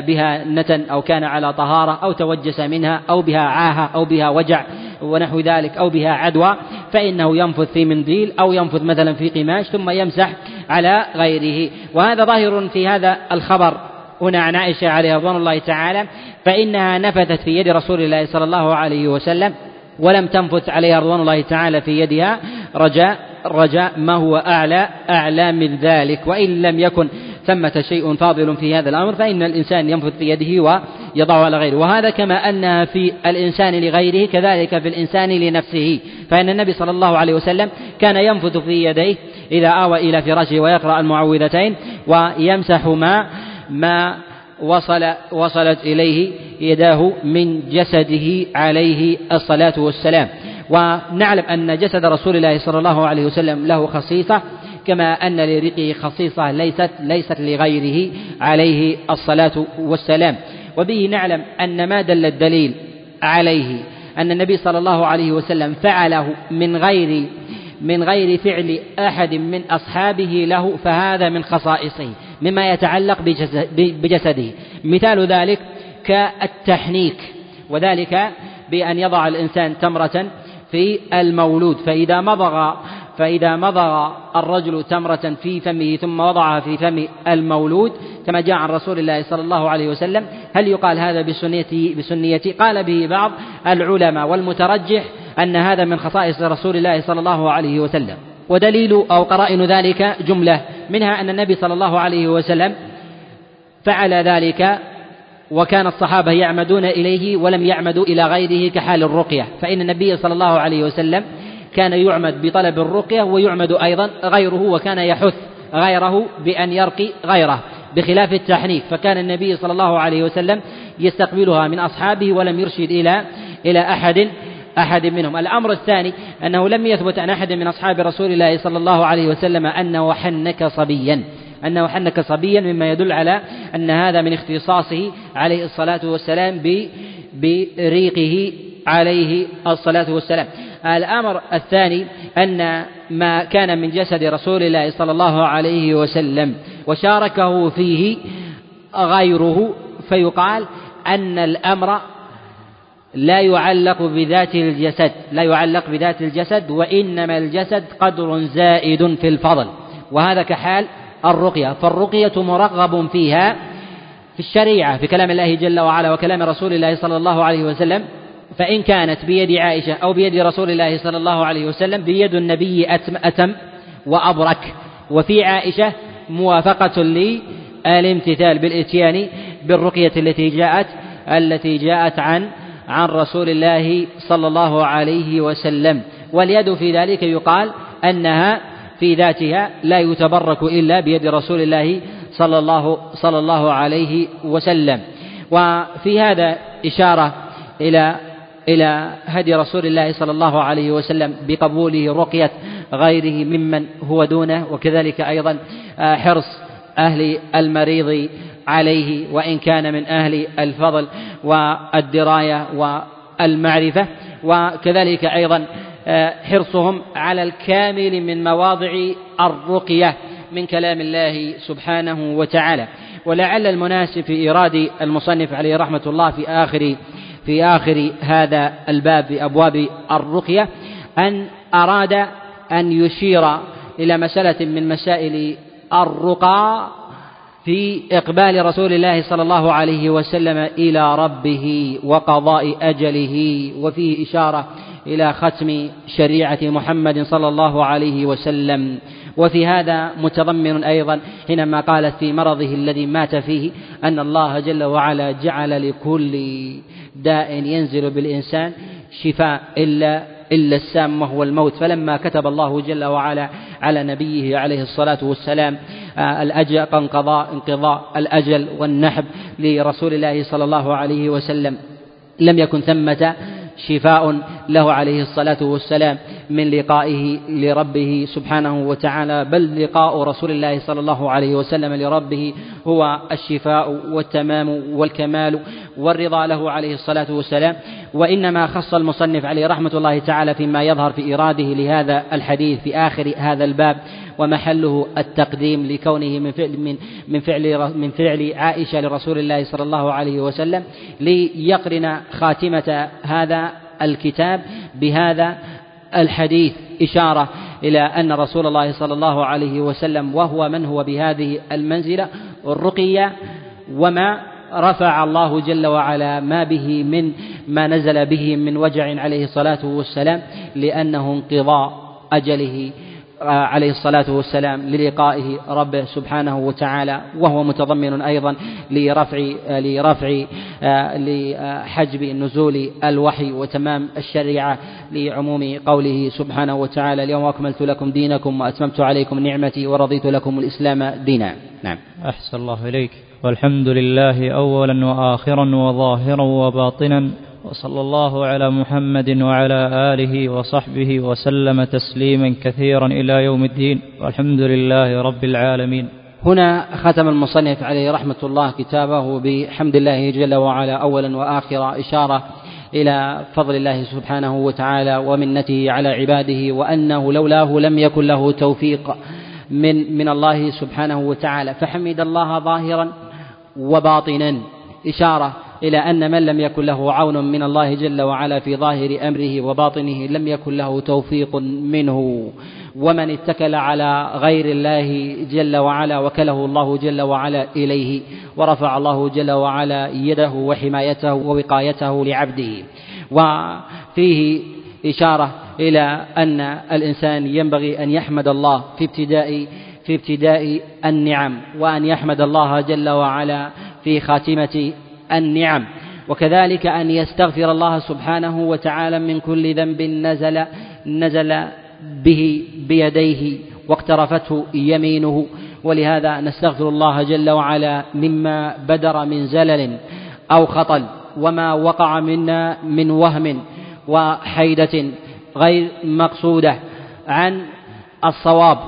بها نتن أو كان على طهارة أو توجس منها أو بها عاهة أو بها وجع ونحو ذلك أو بها عدوى فإنه ينفث في منديل أو ينفث مثلا في قماش ثم يمسح على غيره. وهذا ظاهر في هذا الخبر هنا عن عائشة عليه رضوان الله تعالى. فإنها نفثت في يد رسول الله صلى الله عليه وسلم ولم تنفث عليها رضوان الله تعالى في يدها. رجاء رجاء ما هو أعلى أعلى من ذلك. وإن لم يكن ثمة شيء فاضل في هذا الأمر فإن الإنسان ينفث في يده ويضعه على غيره. وهذا كما أنها في الإنسان لغيره كذلك في الإنسان لنفسه. فإن النبي صلى الله عليه وسلم كان ينفث في يديه إذا آوى إلى فراشه ويقرأ المعوذتين ويمسح ما ما وصل وصلت إليه يداه من جسده عليه الصلاة والسلام. ونعلم أن جسد رسول الله صلى الله عليه وسلم له خصيصة كما أن لرقه خصيصة ليست ليست لغيره عليه الصلاة والسلام. وبه نعلم أن ما دل الدليل عليه أن النبي صلى الله عليه وسلم فعله من غير من غير فعل أحد من أصحابه له فهذا من خصائصه مما يتعلق بجسده. مثال ذلك كالتحنيك وذلك بأن يضع الإنسان تمرة في المولود فإذا مضغ فإذا مضغ الرجل تمرة في فمه ثم وضعها في فم المولود كما جاء عن رسول الله صلى الله عليه وسلم هل يقال هذا بسنيتي بسنيتي قال به بعض العلماء والمترجح أن هذا من خصائص رسول الله صلى الله عليه وسلم. ودليل أو قرائن ذلك جملة منها أن النبي صلى الله عليه وسلم فعل ذلك وكان الصحابة يعمدون إليه ولم يعمدوا إلى غيره كحال الرقية. فإن النبي صلى الله عليه وسلم كان يعمد بطلب الرقية ويعمد أيضا غيره وكان يحث غيره بأن يرقي غيره بخلاف التحنيك فكان النبي صلى الله عليه وسلم يستقبلها من أصحابه ولم يرشد إلى إلى أحد أحد منهم. الأمر الثاني أنه لم يثبت عن أحد من أصحاب رسول الله صلى الله عليه وسلم أنه حنك صبيا. أنه حنك صبيا مما يدل على أن هذا من اختصاصه عليه الصلاة والسلام بريقه عليه الصلاة والسلام. الأمر الثاني أن ما كان من جسد رسول الله صلى الله عليه وسلم وشاركه فيه غيره فيقال أن الأمر لا يعلق بذات الجسد لا يعلق بذات الجسد وإنما الجسد قدر زائد في الفضل. وهذا كحال الرقية. فالرقية مرغب فيها في الشريعة في كلام الله جل وعلا وكلام رسول الله صلى الله عليه وسلم. فإن كانت بيد عائشة أو بيد رسول الله صلى الله عليه وسلم بيد النبي أتم, أتم وأبرك. وفي عائشة موافقة للامتثال بالإتيان بالرقية التي جاءت التي جاءت عن عن رسول الله صلى الله عليه وسلم. واليد في ذلك يقال أنها في ذاتها لا يتبرك إلا بيد رسول الله صلى الله صلى الله عليه وسلم. وفي هذا إشارة إلى إلى هدي رسول الله صلى الله عليه وسلم بقبوله رقية غيره ممن هو دونه وكذلك أيضا آه، حرص أهل المريض عليه وإن كان من أهل الفضل والدراية والمعرفة. وكذلك أيضا حرصهم على الكامل من مواضع الرقية من كلام الله سبحانه وتعالى. ولعل المناسب في إيراد المصنف عليه رحمة الله في آخر في آخر هذا الباب في أبواب الرقية أن أراد أن يشير إلى مسألة من مسائل الرقى في إقبال رسول الله صلى الله عليه وسلم إلى ربه وقضاء أجله وفيه إشارة إلى ختم شريعة محمد صلى الله عليه وسلم. وفي هذا متضمن أيضا حينما قالت في مرضه الذي مات فيه أن الله جل وعلا جعل لكل داء ينزل بالإنسان شفاء إلا إلا السام وهو الموت. فلما كتب الله جل وعلا على نبيه عليه الصلاة والسلام آه، الأجل انقضاء انقضاء الأجل والنحب لرسول الله صلى الله عليه وسلم لم يكن ثمة شفاء له عليه الصلاة والسلام. من لقائه لربه سبحانه وتعالى بل لقاء رسول الله صلى الله عليه وسلم لربه هو الشفاء والتمام والكمال والرضا له عليه الصلاة والسلام. وإنما خص المصنف عليه رحمة الله تعالى فيما يظهر في إراده لهذا الحديث في آخر هذا الباب ومحله التقديم لكونه من فعل من من فعل من فعل عائشة لرسول الله صلى الله عليه وسلم ليقرن خاتمة هذا الكتاب بهذا الحديث إشارة إلى أن رسول الله صلى الله عليه وسلم وهو من هو بهذه المنزلة الرقية وما رفع الله جل وعلا ما به من ما نزل به من وجع عليه الصلاة والسلام لأنه انقضاء أجله. عليه الصلاة والسلام للقائه ربه سبحانه وتعالى وهو متضمن أيضا لرفع لرفع لحجب نزول الوحي وتمام الشريعة لعموم قوله سبحانه وتعالى اليوم أكملت لكم دينكم وأتممت عليكم نعمتي ورضيت لكم الإسلام دينا. نعم. أحسن الله إليك. والحمد لله أولا وآخرا وظاهرا وباطنا. وصلى الله على محمد وعلى آله وصحبه وسلم تسليما كثيرا إلى يوم الدين. والحمد لله رب العالمين. هنا ختم المصنف عليه رحمة الله كتابه بحمد الله جل وعلا أولا واخرا إشارة إلى فضل الله سبحانه وتعالى ومنته على عباده وأنه لولاه لم يكن له توفيق من من الله سبحانه وتعالى. فحمد الله ظاهرا وباطنا. إشارة إلى أن من لم يكن له عون من الله جل وعلا في ظاهر أمره وباطنه لم يكن له توفيق منه. ومن اتكل على غير الله جل وعلا وكله الله جل وعلا إليه ورفع الله جل وعلا يده وحمايته ووقايته لعبده. وفيه إشارة إلى أن الإنسان ينبغي أن يحمد الله في ابتداء في ابتداء النعم وأن يحمد الله جل وعلا في خاتمة النعم. وكذلك أن يستغفر الله سبحانه وتعالى من كل ذنب نزل نزل به بيديه واقترفته يمينه. ولهذا نستغفر الله جل وعلا مما بدر من زلل أو خطل وما وقع منا من وهم وحيدة غير مقصودة عن الصواب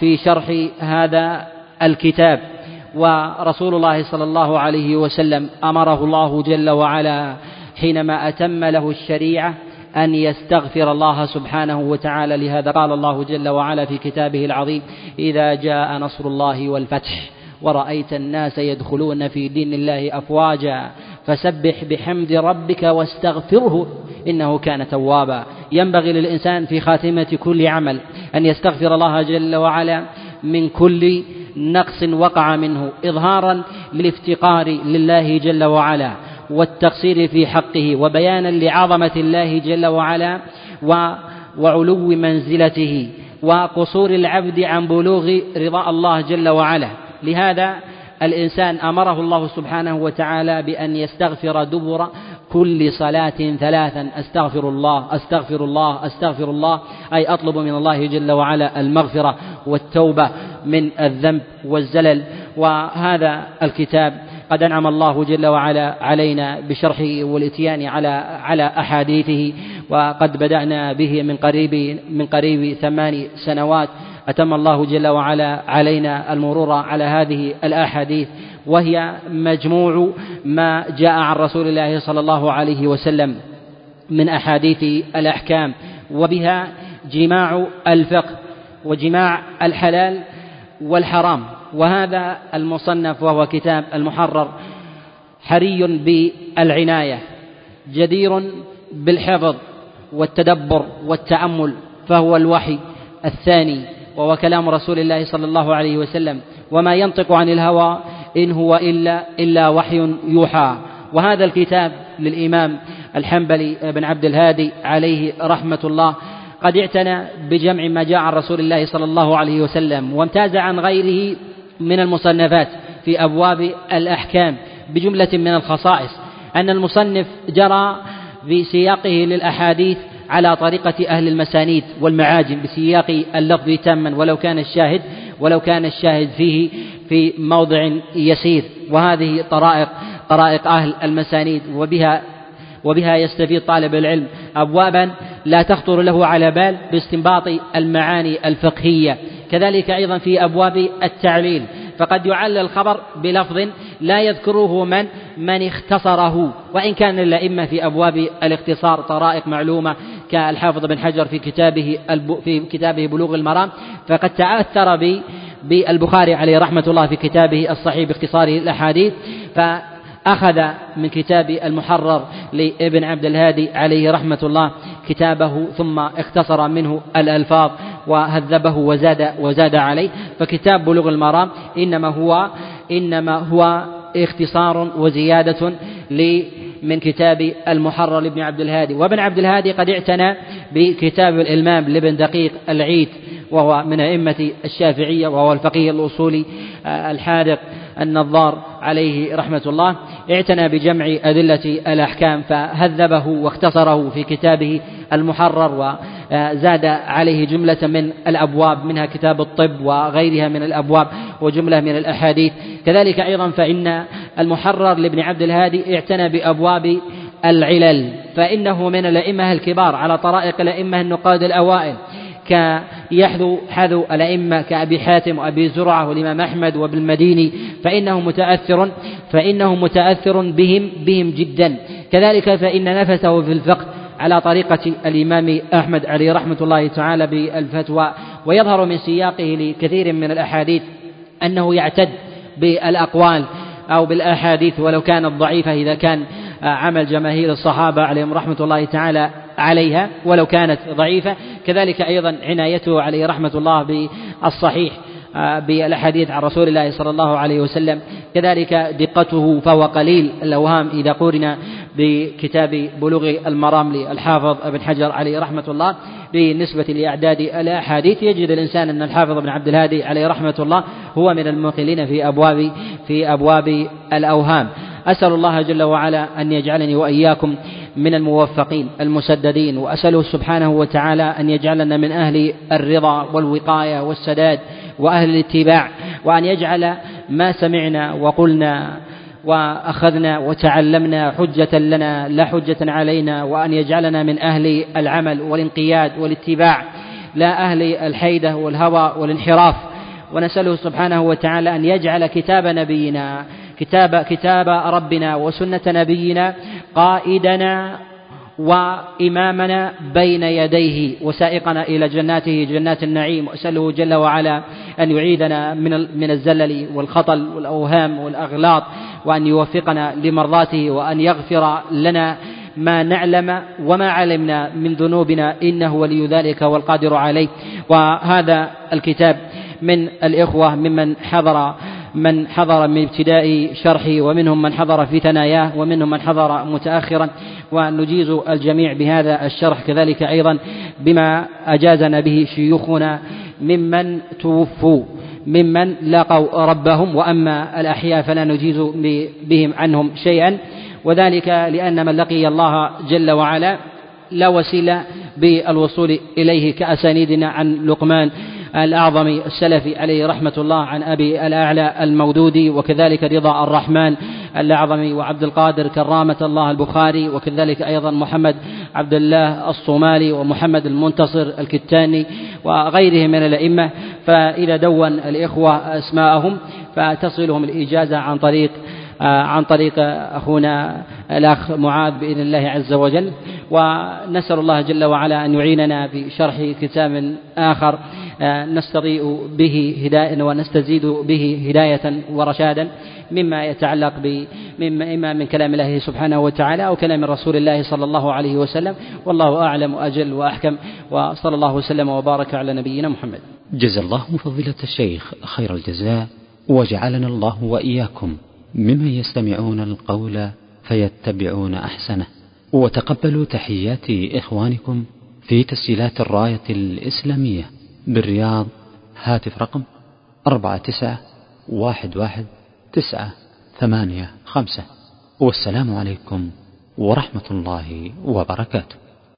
في شرح هذا الكتاب. ورسول الله صلى الله عليه وسلم أمره الله جل وعلا حينما أتم له الشريعة أن يستغفر الله سبحانه وتعالى. لهذا قال الله جل وعلا في كتابه العظيم إذا جاء نصر الله والفتح ورأيت الناس يدخلون في دين الله أفواجا فسبح بحمد ربك واستغفره إنه كان توابا. ينبغي للإنسان في خاتمة كل عمل أن يستغفر الله جل وعلا من كل نقص وقع منه إظهارا للافتقار لله جل وعلا والتقصير في حقه وبيانا لعظمة الله جل وعلا وعلو منزلته وقصور العبد عن بلوغ رضاء الله جل وعلا. لهذا الإنسان أمره الله سبحانه وتعالى بأن يستغفر دبر كل صلاة ثلاثا أستغفر الله أستغفر الله أستغفر الله. أي أطلب من الله جل وعلا المغفرة والتوبة من الذنب والزلل. وهذا الكتاب قد أنعم الله جل وعلا علينا بشرحه والإتيان على على أحاديثه. وقد بدأنا به من قريب من قريب ثمان سنوات. أتم الله جل وعلا علينا المرور على هذه الأحاديث. وهي مجموع ما جاء عن رسول الله صلى الله عليه وسلم من أحاديث الأحكام وبها جماع الفقه وجماع الحلال والحرام. وهذا المصنف وهو كتاب المحرر حري بالعناية جدير بالحفظ والتدبر والتأمل فهو الوحي الثاني وهو كلام رسول الله صلى الله عليه وسلم. وما ينطق عن الهوى إن هو إلا إلا وحي يوحى. وهذا الكتاب للإمام الحنبلي بن عبد الهادي عليه رحمة الله. قد اعتنى بجمع ما جاء عن رسول الله صلى الله عليه وسلم وامتاز عن غيره من المصنفات في أبواب الأحكام بجملة من الخصائص. أن المصنف جرى في سياقه للأحاديث على طريقة أهل المسانيد والمعاجم بسياق اللفظ تاما ولو كان الشاهد ولو كان الشاهد فيه في موضع يسير. وهذه طرائق طرائق أهل المسانيد وبها وبها يستفيد طالب العلم. أبوابا لا تخطر له على بال باستنباط المعاني الفقهية. كذلك أيضا في أبواب التعليل. فقد يعلل الخبر بلفظ لا يذكره من من اختصره. وإن كان الأئمة في أبواب الاختصار طرائق معلومة كالحافظ بن حجر في كتابه في كتابه بلوغ المرام فقد تأثر ب بالبخاري عليه رحمة الله في كتابه الصحيح باختصاره الأحاديث فأخذ من كتاب المحرر لابن عبد الهادي عليه رحمة الله كتابه ثم اختصر منه الألفاظ وهذبه وزاد وزاد عليه فكتاب بلوغ المرام إنما هو إنما هو اختصار وزيادة من كتاب المحرر لابن عبد الهادي. وابن عبد الهادي قد اعتنى بكتاب الإلمام لابن دقيق العيد وهو من أئمة الشافعية وهو الفقيه الأصولي آه، الحاذق النظار عليه رحمة الله. اعتنى بجمع أدلة الأحكام فهذبه واختصره في كتابه المحرر وزاد عليه جملة من الأبواب منها كتاب الطب وغيرها من الأبواب وجملة من الأحاديث. كذلك أيضا فإن المحرر لابن عبد الهادي اعتنى بأبواب العلل فإنه من الأئمة الكبار على طرائق الأئمة النقاد الأوائل كيحذو حذو الأئمة كأبي حاتم وأبي زرعة والإمام أحمد وابن المديني فإنه متأثر فإنه متأثر بهم بهم جدا. كذلك فإن نفسه في الفقه على طريقة الإمام أحمد عليه رحمة الله تعالى بالفتوى ويظهر من سياقه لكثير من الأحاديث أنه يعتد بالأقوال أو بالأحاديث ولو كانت ضعيفة إذا كان عمل جماهير الصحابة عليهم رحمة الله تعالى عليها ولو كانت ضعيفة. كذلك أيضا عنايته عليه رحمة الله بالصحيح آه، بالأحاديث عن رسول الله صلى الله عليه وسلم. كذلك دقته فهو قليل. الأوهام إذا قورن بكتاب بلوغ المرام للحافظ ابن حجر عليه رحمة الله بالنسبة لأعداد الأحاديث. يجد الإنسان أن الحافظ بن عبد الهادي عليه رحمة الله هو من المقلين في أبواب في أبواب الأوهام. أسأل الله جل وعلا أن يجعلني وإياكم من الموفقين المسددين. وأسأله سبحانه وتعالى أن يجعلنا من أهل الرضا والوقاية والسداد وأهل الاتباع وأن يجعل ما سمعنا وقلنا وأخذنا وتعلمنا حجة لنا لا حجة علينا وأن يجعلنا من أهل العمل والانقياد والاتباع لا أهل الحيدة والهوى والانحراف. ونسأله سبحانه وتعالى أن يجعل كتاب نبينا كتاب كتاب ربنا وسنة نبينا قائدنا وإمامنا بين يديه وسائقنا إلى جناته جنات النعيم وأسأله جل وعلا أن يعيدنا من من الزلل والخطل والأوهام والأغلاط وأن يوفقنا لمرضاته وأن يغفر لنا ما نعلم وما علمنا من ذنوبنا إنه ولي ذلك والقادر عليه. وهذا الكتاب من الإخوة ممن حضر من حضر من ابتداء شرحه ومنهم من حضر في ثناياه ومنهم من حضر متأخرا ونجيز الجميع بهذا الشرح كذلك أيضا بما أجازنا به شيوخنا ممن توفوا ممن لاقوا ربهم وأما الأحياء فلا نجيز بهم عنهم شيئا وذلك لأن من لقي الله جل وعلا لا وسيلة بالوصول إليه كأسانيدنا عن لقمان. الأعظم السلفي عليه رحمة الله عن أبي الأعلى المودودي وكذلك رضا الرحمن الأعظم وعبد القادر كرامة الله البخاري وكذلك أيضا محمد عبد الله الصومالي ومحمد المنتصر الكتاني وغيرهم من الأئمة. فإذا دون الإخوة أسماءهم فتصلهم الإجازة عن طريق عن طريق أخونا الأخ معاذ بإذن الله عز وجل. ونسأل الله جل وعلا أن يعيننا في شرح كتاب آخر نستضيء به هداية ونستزيد به هداية ورشادا مما يتعلق ب مما إما من كلام الله سبحانه وتعالى أو كلام رسول الله صلى الله عليه وسلم. والله أعلم وأجل وأحكم. وصلى الله وسلم وبارك على نبينا محمد. جزا الله فضيلة الشيخ خير الجزاء. وجعلنا الله وإياكم ممن يستمعون القول فيتبعون أحسنه. وتقبلوا تحيات إخوانكم في تسجيلات الراية الإسلامية. بالرياض هاتف رقم أربعة تسعة واحد واحد تسعة ثمانية خمسة. والسلام عليكم ورحمة الله وبركاته.